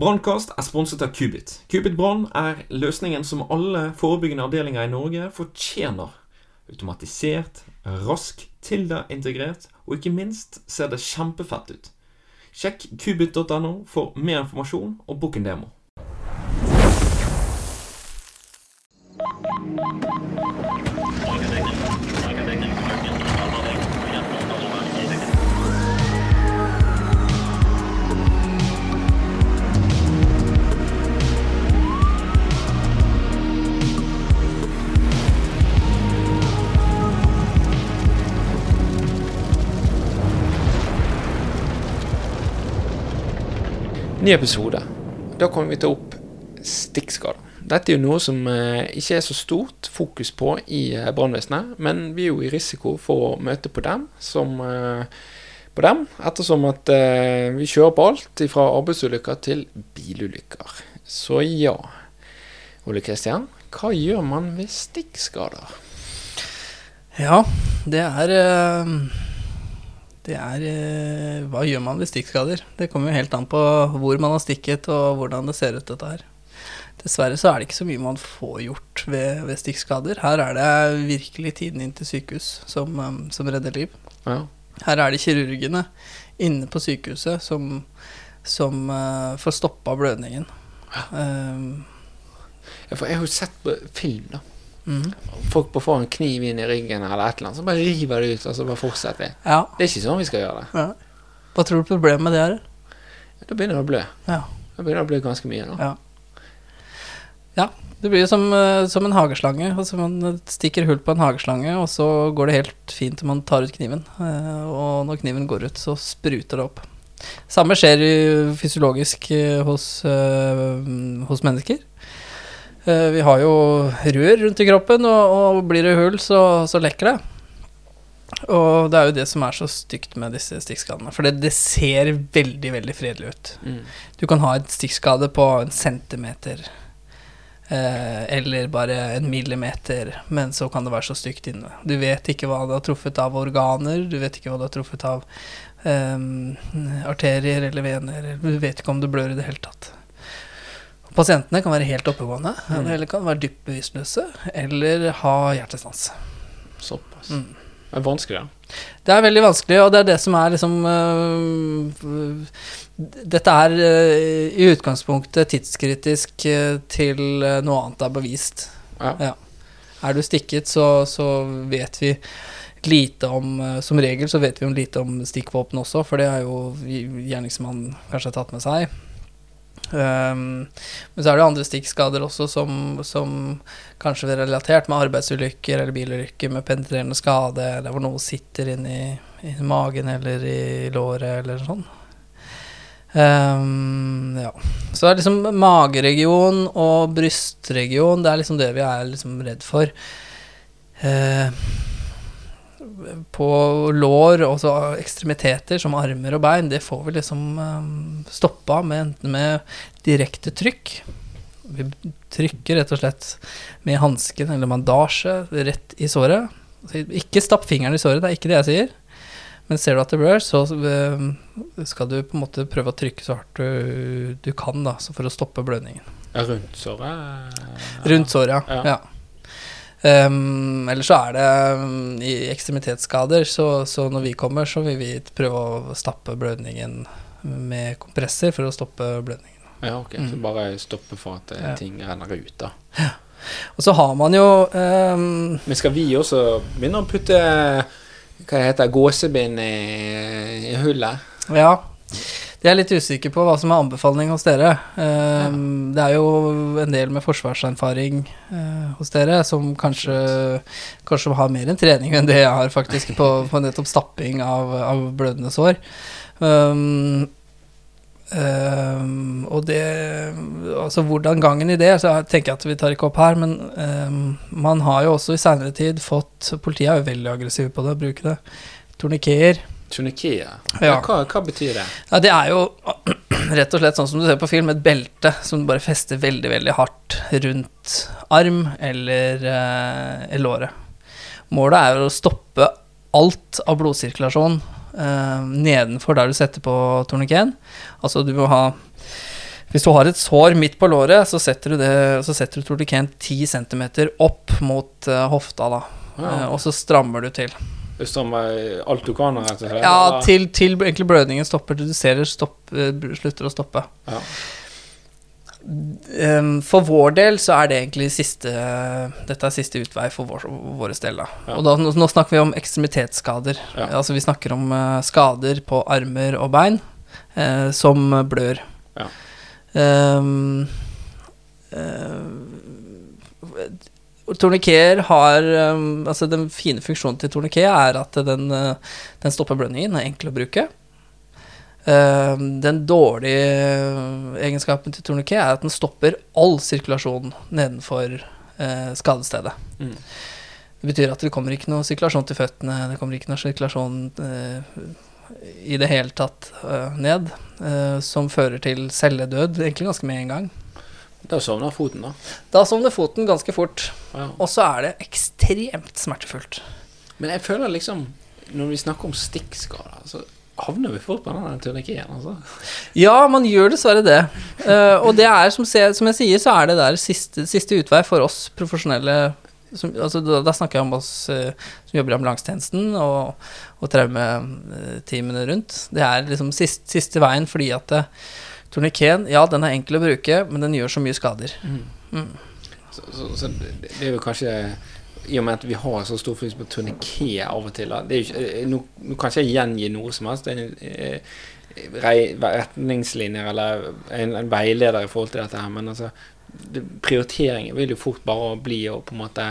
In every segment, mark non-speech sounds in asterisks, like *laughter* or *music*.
Brannkast er sponset av Kubit. Kubit Brann er løsningen som alle forebyggende avdelinger i Norge fortjener. Automatisert, rask, Tilda integrert, og ikke minst ser det kjempefett ut. Sjekk kubit.no for mer informasjon og book en demo. Ny episode. Da kommer vi til opp stikkskader. Dette er jo noe som eh, ikke er så stort fokus på i eh, brannvesenet, men vi er jo i risiko for å møte på dem som eh, på dem, ettersom at vi kjører på alt fra arbeidsulykker til bilulykker. Så ja, Ole Kristian, hva gjør man ved stikkskader? Ja, det er Det er eh, Hva gjør man ved stikkskader? Det kommer jo helt an på hvor man har stikket, og hvordan det ser ut, dette her. Dessverre så er det ikke så mye man får gjort ved, ved stikkskader. Her er det virkelig tiden inn til sykehus som, eh, som redder liv. Ja. Her er det kirurgene inne på sykehuset som, som uh, får stoppa blødningen. Um, Ja, For jeg har jo sett på film, da. Mhm. Folk bare får en kniv inn i ryggen eller et eller annet, så bare river det ut, og så bare fortsetter de. Ja. Det er ikke sånn vi skal gjøre det. ja. Hva tror du problemet med det er? Da begynner det å blø. Ja. Da begynner det å blø ganske mye. da. Ja. ja. Det blir som, eh, som en hageslange. Altså man stikker hull på en hageslange, og så går det helt fint til man tar ut kniven. Eh, Og når kniven går ut, så spruter det opp. Samme skjer fysiologisk eh, hos, hos mennesker. Eh, Vi har jo rør rundt i kroppen, og, og blir det hull, så, så lekker det. Og det er jo det som er så stygt med disse stikkskadene. For det, det ser veldig, veldig fredelig ut. Mm. Du kan ha en stikkskade på en centimeter, eh, eller bare en millimeter, men så kan det være så stygt inne. Du vet ikke hva det har truffet av organer, du vet ikke hva det har truffet av eh, arterier eller vener, du vet ikke om du blør i det hele tatt. Pasientene kan være helt oppegående, Mm. eller kan være dypt bevisstløse, eller ha hjertestans. Såpass. Mm. Det er vanskelig, ja. Det er veldig vanskelig, og det er det som er liksom uh, Dette er uh, i utgangspunktet tidskritisk uh, til noe annet er bevist. Ja. Ja. Er du stikket, så, så vet vi lite om Som regel så vet vi om lite om stikkvåpen også, for det er jo gjerningsmannen kanskje har tatt med seg. Um, men så er det andre stikkskader også som, som kanskje er relatert med arbeidsulykker eller bilulykker med penetrerende skade, eller hvor noe sitter inni i magen eller i låret eller sånn. Um, ja. Så det er liksom mageregion og brystregion, det er liksom det vi er liksom redd for. Eh, på lår og så ekstremiteter som armer og bein, det får vi liksom um, stoppa med enten med direkte trykk. Vi trykker rett og slett med hansken eller bandasje rett i såret. Ikke stapp fingeren i såret, det er ikke det jeg sier. Men ser du at det blør, så um, skal du på en måte prøve å trykke så hardt du, du kan da, så for å stoppe blødningen. Rundt såret? Rundt såret, ja. Ja. Ja. Um, eller så er det um, i ekstremitetsskader, så, så når vi kommer, så vil vi prøve å stappe blødningen med kompresser for å stoppe blødningen. Ja, ok. Så Mm. bare stoppe for at eh, Ja. ting renner ut, da. Og så har man jo um, Men skal vi også begynne å putte hva heter gåsebind i, i hullet? Ja. Jeg er litt usikker på hva som er anbefaling hos dere. Um, Det er jo en del med forsvarserfaring eh, hos dere som kanskje, kanskje har mer enn trening enn det jeg har faktisk på, på nettopp stapping av, av blødende sår. Um, um, og det Altså hvordan gangen i det, så jeg tenker jeg at vi tar ikke opp her, men um, man har jo også i seinere tid fått Politiet er jo veldig aggressive på det, å bruke det. Tornikeer. Tunikia? Ja. Hva, hva betyr det? Ja, det er jo *clears throat* rett og slett sånn som du ser på film, et belte som du bare fester veldig, veldig hardt rundt arm eller eh, låret. Målet er å stoppe alt av blodsirkulasjon eh, nedenfor der du setter på torniken. Altså du må ha Hvis du har et sår midt på låret, så setter du, det, så setter du torniken 10 cm opp mot eh, hofta, da. Ja. Eh, og så strammer du til. Alt du kan, rett og slett? Ja, til, til egentlig blødningen stopper, Til du stopp, eh, slutter å stoppe. Ja. For vår del så er det egentlig siste Dette er siste utvei for vår, våres del. Da. Ja. Og da, nå, snakker vi om ekstremitetsskader. Ja. Altså vi snakker om eh, skader på armer og bein eh, som blør. Ja. Um, eh, Torniker har em, Altså den fine funksjonen til torniké er at den, eh, den stopper blødningen, er enkel å bruke. Eh, den dårlige egenskapen til torniké er at den stopper all sirkulasjon nedenfor eh, skadestedet. Mm. Det betyr at det kommer ikke noe sirkulasjon til føttene, det kommer ikke noe sirkulasjon i det hele tatt ned, som fører til celledød egentlig ganske med en gang. Da sovner foten, da. Da sovner foten ganske fort, Ja. og så er det ekstremt smertefullt. Men jeg føler liksom Når vi snakker om stikkskader, så havner vi fort på den turnikeen, altså. Ja, man gjør dessverre det. Uh, og det er, som, se, som jeg sier, så er det der siste, siste utvei for oss profesjonelle som, altså, da, da snakker jeg om oss uh, som jobber i ambulansetjenesten og, og traumeteamene rundt. Det er liksom sist, siste veien fordi at uh, turnikeen, ja, den er enkel å bruke, men den gjør så mye skader. Mm. Så, så, så det, er jo kanskje I og med at vi har så stor fokus på turniké av og til ikke, eh, nå, nå kan ikke gjengi noe som helst. Det er en, eh, retningslinjer eller en, en veileder i forhold til dette her, men altså det, prioriteringen vil jo fort bare bli å på en måte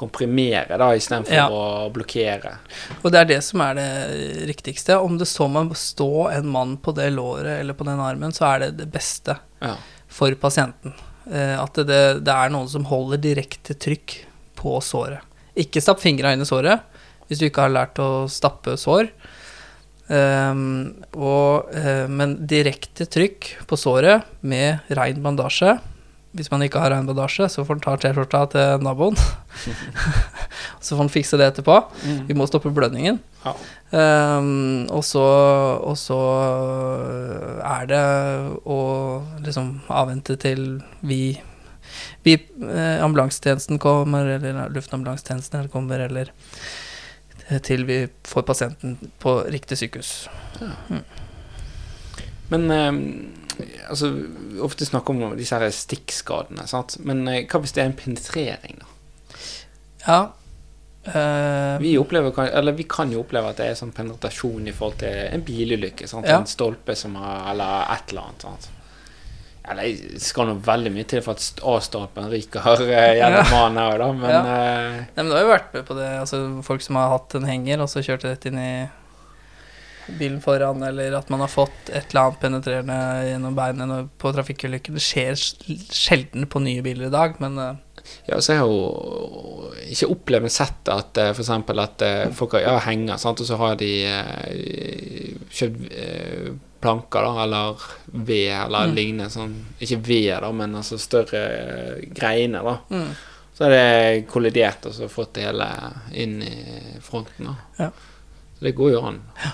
komprimere da, istedenfor Ja. å blokkere. Og det er det som er det riktigste. Om det så må stå en mann på det låret eller på den armen, så er det det beste Ja. for pasienten. Eh, at det, det er noen som holder direkte trykk på såret. Ikke stapp fingra inn i såret hvis du ikke har lært å stappe sår. Um, og, uh, men direkte trykk på såret med rein bandasje. Hvis man ikke har en bandasje, så får man ta T-skjorta til naboen. *laughs* så får man fikse det etterpå. Vi må stoppe blødningen. Ja. Um, og, så, og så er det å liksom avvente til vi vi eh, ambulansetjenesten kommer, eller luftambulansetjenesten kommer, eller til vi får pasienten på riktig sykehus. Men eh, altså, ofte snakker om disse her stikkskadene, sant? Men eh, hva hvis det er en penetrering, da? Ja. Uh, Vi, opplever, eller vi kan jo oppleve at det er sånn penetrasjon i forhold til en bilulykke. Ja. En stolpe som har Eller et eller annet. Sant? Eller det skal nå veldig mye til for at A-stolpen ryker eh, gjennom mannen her, da, men eh, Nei, men det har jo vært med på det. Altså, folk som har hatt en henger, og så kjørte rett inn i bilen foran, eller at man har fått et eller annet penetrerende gjennom beinet på trafikkulykken. Det skjer sjelden på nye biler i dag, men eh, Ja, så har jo ikke opplevd men sett at f.eks. for eksempel at eh, folk har ja, henger, sant? og så har de eh, kjøpt eh, planker, da, eller ved, eller Mm. lignende. Sånn, ikke ved, da, men altså større eh, greiner, da. mm. Så er det kollidert og så fått det hele inn i fronten, da. Ja. Så det går jo an. Ja,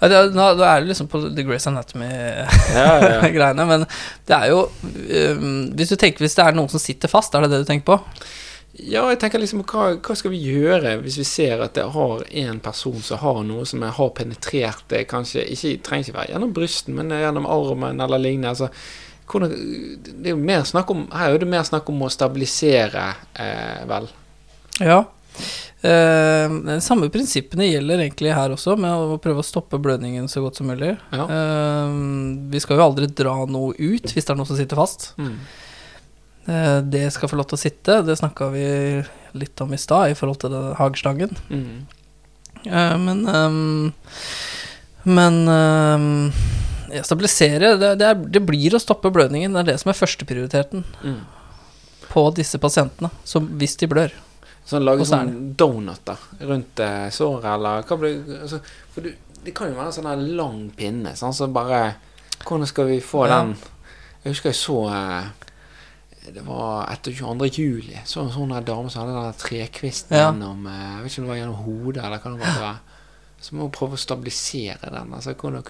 det, er- det liksom på The Grace Anatomy-greiene, Ja, ja, ja. *laughs* men det er jo um, Hvis du tenker hvis det er noen som sitter fast, er det det du tenker på? Ja, jeg tenker liksom hva, hva skal vi gjøre hvis vi ser at det har en person som har noe som har penetrert det, kanskje ikke trenger ikke være gjennom brysten, men gjennom armen eller lignende. Altså, hvordan, det er jo mer snakk om, her er det mer snakk om å stabilisere, eh, vel. Ja. Eh, samme prinsippene gjelder egentlig her også, med å prøve å stoppe blødningen så godt som mulig. Ja. Eh, vi skal jo aldri dra noe ut hvis det er noe som sitter fast. Mm. Eh, det skal få lov til å sitte. Det snakka vi litt om i stad i forhold til den hagestangen. Mm. Eh, men ehm, Men ja, stabilisere det, det, er, det blir å stoppe blødningen. Det er det som er førsteprioriteten Mm. på disse pasientene. Som hvis de blør. Sånn lage Og er sånn donuter rundt eh, såret, eller hva blir altså, For du, det kan jo være en sånn lang pinne, sånn så bare Hvordan skal vi få Ja. den Jeg husker jeg så eh, Det var etter 22. juli. Så en sånn dame som hadde den trekvisten Ja. gjennom eh, Jeg vet ikke om det var gjennom hodet, eller hva det være. Så må vi prøve å stabilisere den. Altså, kunne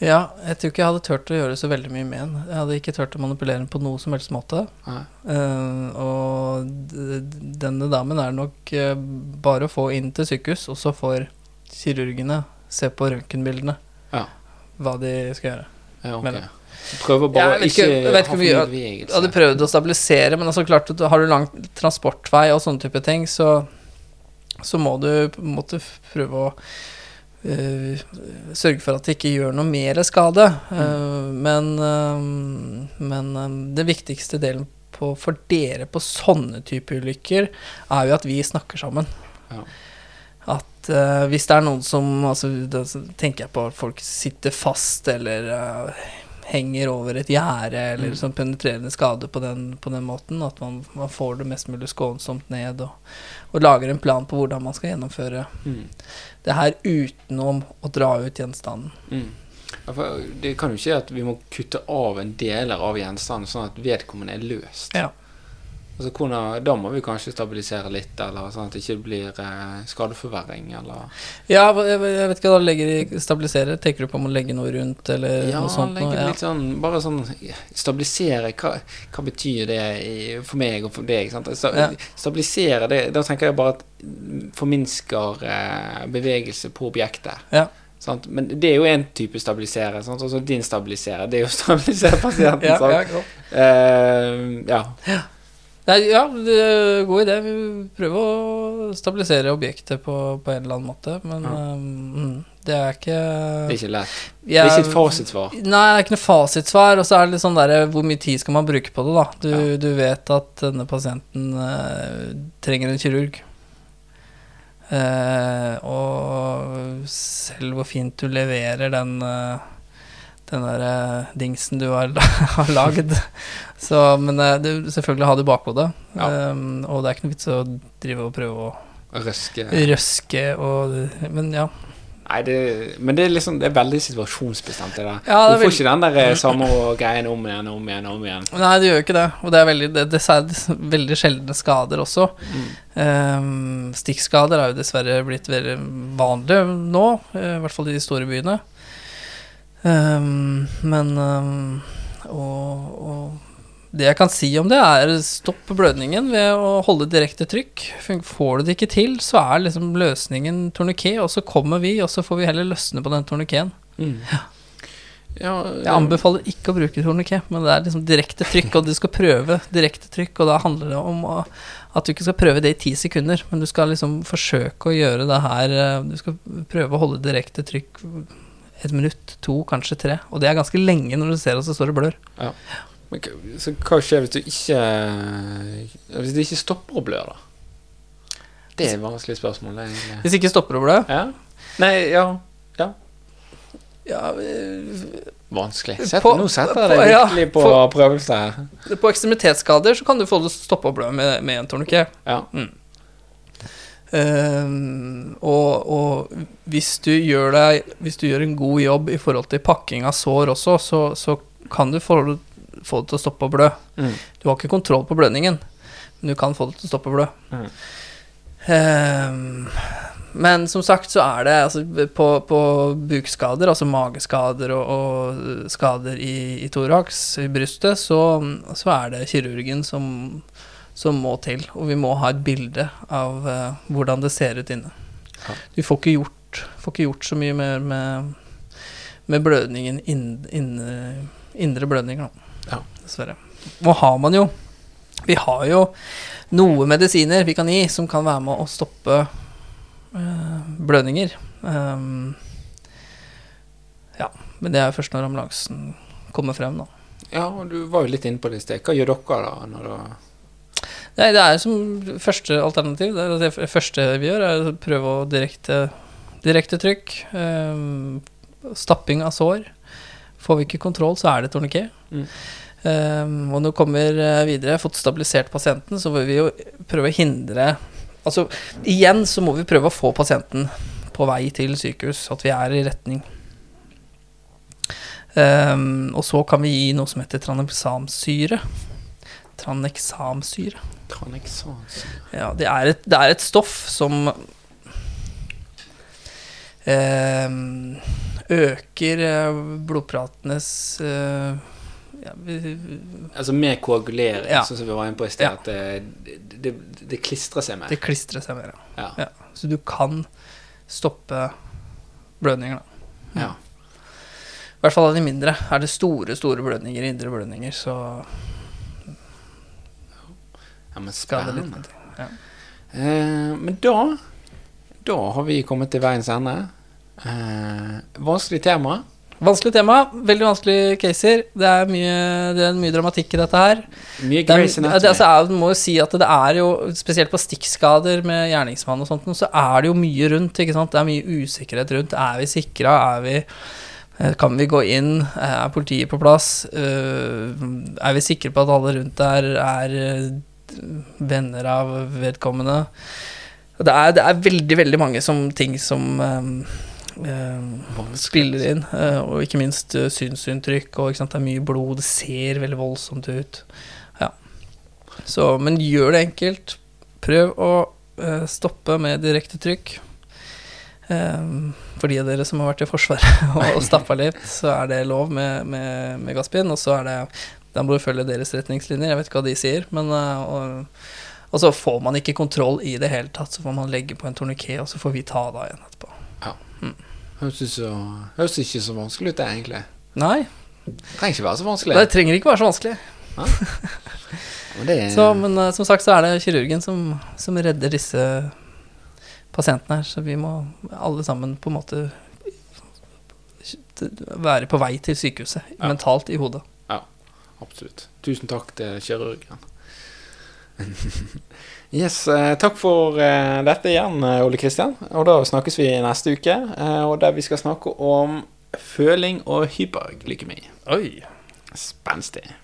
Ja, jeg tror ikke jeg hadde turt å gjøre så veldig mye med den. Jeg hadde ikke turt å manipulere den på noe som helst måte. Eh, og denne damen er nok eh, bare å få inn til sykehus, og så får kirurgene se på røntgenbildene Ja. hva de skal gjøre. Ja, okay. Men- Prøve å bare ja, ikke, ikke- vet ikke ha for mye- bevegelse. hadde prøvd å stabilisere, men altså klart at har du lang transportvei og sånne type ting, så, så må du måte prøve å eh, sørge for at det ikke gjør noe mer skade. Eh, men uh, men eh, det viktigste delen på, for dere på sånne type ulykker, er jo at vi snakker sammen. Ja. At hvis det er noen som altså, Da tenker jeg på at folk sitter fast eller henger over et gjerde, eller Mm. sånn penetrerende skade på den, på den måten. At man, man får det mest mulig skånsomt ned, og, og lager en plan på hvordan man skal gjennomføre Mm. det her utenom å dra ut gjenstanden. Mm. Ja, det kan jo ikke at vi må kutte av en deler av gjenstanden, sånn at vedkommende er løst. Ja. Altså, hvordan, da må vi kanskje stabilisere litt, eller sånn at det ikke blir eh, skadeforverring, eller Ja, jeg, jeg vet ikke hva du legger i stabilisere. Tenker du på om å legge noe rundt, eller Ja, noe sånt? Noe? Ja. litt sånn Bare sånn Stabilisere, hva, hva betyr det i, for meg og for deg? Sant? Sta, Ja. Stabilisere, det, da tenker jeg bare at forminsker eh, bevegelse på objektet. Ja. Sant? Men det er jo en type stabilisere. Sant? Altså din stabilisere, det er jo å stabilisere *laughs* pasienten. Ja, sant? ja. Eh, ja. Nei, ja, det god idé. Vi prøver å stabilisere objektet på, på en eller annen måte, men Ja. um, det er ikke Det er ikke lett. Det er ikke et fasitsvar. Nei, det er ikke noe fasitsvar. Og så er det litt sånn derre Hvor mye tid skal man bruke på det, da? Du, Ja. du vet at denne pasienten uh, trenger en kirurg. Uh, og selv hvor fint du leverer den uh, den der dingsen du har, *laughs* har lagd. Så, men eh, du selvfølgelig ha det i bakhodet. Ja. Um, og det er ikke noe vits å drive og prøve å Røske. røske og Men ja. Nei, det, men det er liksom Det er veldig situasjonsbestemt, det der. Ja, det du får ikke den der eh, samme greien om igjen, om igjen, om igjen. Nei, det gjør jo ikke det. Og det er veldig, det, det er veldig sjeldne skader også. Mm. Um, stikkskader er jo dessverre blitt veldig vanlig nå, eh, i hvert fall i de store byene. Um, men og, og det jeg kan si om det, er stopp blødningen ved å holde direkte trykk. Får du det ikke til, så er liksom løsningen torniké, og så kommer vi, og så får vi heller løsne på den tornikeen. Mm. Ja, Jeg anbefaler ikke å bruke torniké, men det er liksom direkte trykk, og du skal prøve direkte trykk, og da handler det om å, at du ikke skal prøve det i ti sekunder, men du skal liksom forsøke å gjøre det her eh, Du skal prøve å holde direkte trykk et minutt, to, kanskje tre, og det er ganske lenge når du ser at det står og blør. Men, så hva skjer hvis du ikke Hvis det ikke stopper å blø, da? Det er et vanskelig spørsmål. Det er. Hvis ikke stopper å blø Ja? Nei, ja. ja, eh, Vanskelig. Sett, På- nå setter jeg deg ja, virkelig på på- prøvelse her. På ekstremitetsskader så kan du få det stoppe å blø med, med en torniké. Ja. Ehm, og, og hvis du gjør deg Hvis du gjør en god jobb i forhold til pakking av sår også, så, så kan du få, få det til å stoppe å blø. Mm. Du har ikke kontroll på blødningen, men du kan få det til å stoppe å blø. Mm. Ehm, men som sagt så er det altså, på, på bukskader, altså mageskader og, og skader i, i thorax, i brystet, så, så er det kirurgen som, som må til. Og vi må ha et bilde av uh, hvordan det ser ut inne. Ja. Du får ikke gjort, får ikke gjort så mye mer med, med blødningen inn, indre blødninger, da. Ja. Dessverre. Nå har man jo Vi har jo noe medisiner vi kan gi som kan være med å stoppe øh, blødninger. Um, ja, men det er først når ambulansen kommer frem, da. ja, og du var jo litt inne på det i sted. Hva gjør dere da? Når da Nei, det er som første alternativ. Det, det første vi gjør, er å prøve å direkte, direkte trykk. Um, stapping av sår. Får vi ikke kontroll, så er det torniké. Mm. Um, og når vi kommer eh, videre, fått stabilisert pasienten, så vil vi jo prøve å hindre Altså, igjen så må vi prøve å få pasienten på vei til sykehus, at vi er i retning. Um, og så kan vi gi noe som heter tranexamsyre. Tranexamsyre. Tranexamsyre. Ja, det er et, det er et stoff som eh, øker eh, blodpratenes eh, ja, Altså med koagulering, Ja. sånn som vi var inne på i sted, Ja. det, det, det klistrer seg mer. Det klistrer seg mer. ja. Så du kan stoppe blødninger, da. ja. I hvert fall av de mindre. Er det store, store blødninger, indre blødninger, så ja men spennende. Ja. Eh, men da Da har vi kommet til veiens ende. Eh, vanskelig tema. Vanskelig tema. Veldig vanskelige caser. Det er mye, det er mye dramatikk i dette her. Mye Det er, det, altså, jeg må jo si at det er jo, spesielt på stikkskader med gjerningsmann og sånt, så er det jo mye rundt. ikke sant? Det er mye usikkerhet rundt. Er vi sikra? Er vi eh, kan vi gå inn? Er politiet på plass? Eh, Er vi sikre på at alle rundt der er eh, venner av vedkommende? Det er, det er veldig, veldig mange som, ting som eh, eh, spiller inn. eh, og ikke minst eh, synsinntrykk. Og sant? det er mye blod. Det ser veldig voldsomt ut. Ja. Så, men gjør det enkelt. Prøv å eh, stoppe med direkte trykk. For de av dere som har vært i Forsvaret *laughs* og, og stappa litt, så er det lov med, med, med gasspinn. Og så er det Da må du følge deres retningslinjer. Jeg vet ikke hva de sier, men og, og så får man ikke kontroll i det hele tatt. Så får man legge på en torniké, og så får vi ta det av igjen etterpå. Høres så, høres ikke så vanskelig ut, det, egentlig. Nei, Det Trenger ikke være så vanskelig. det trenger ikke være så vanskelig. *laughs* Men det Så, men uh, som sagt så er det kirurgen som, som redder disse pasientene her, så vi må alle sammen på en måte være på vei til sykehuset, Ja. mentalt i hodet. Ja, Absolutt. Tusen takk til kirurgen. *laughs* yes, eh, takk for eh, dette igjen, eh, Ole Kristian. Og da snakkes vi neste uke, og der vi skal snakke om føling og hyperglykemi. Oi. Spenstig.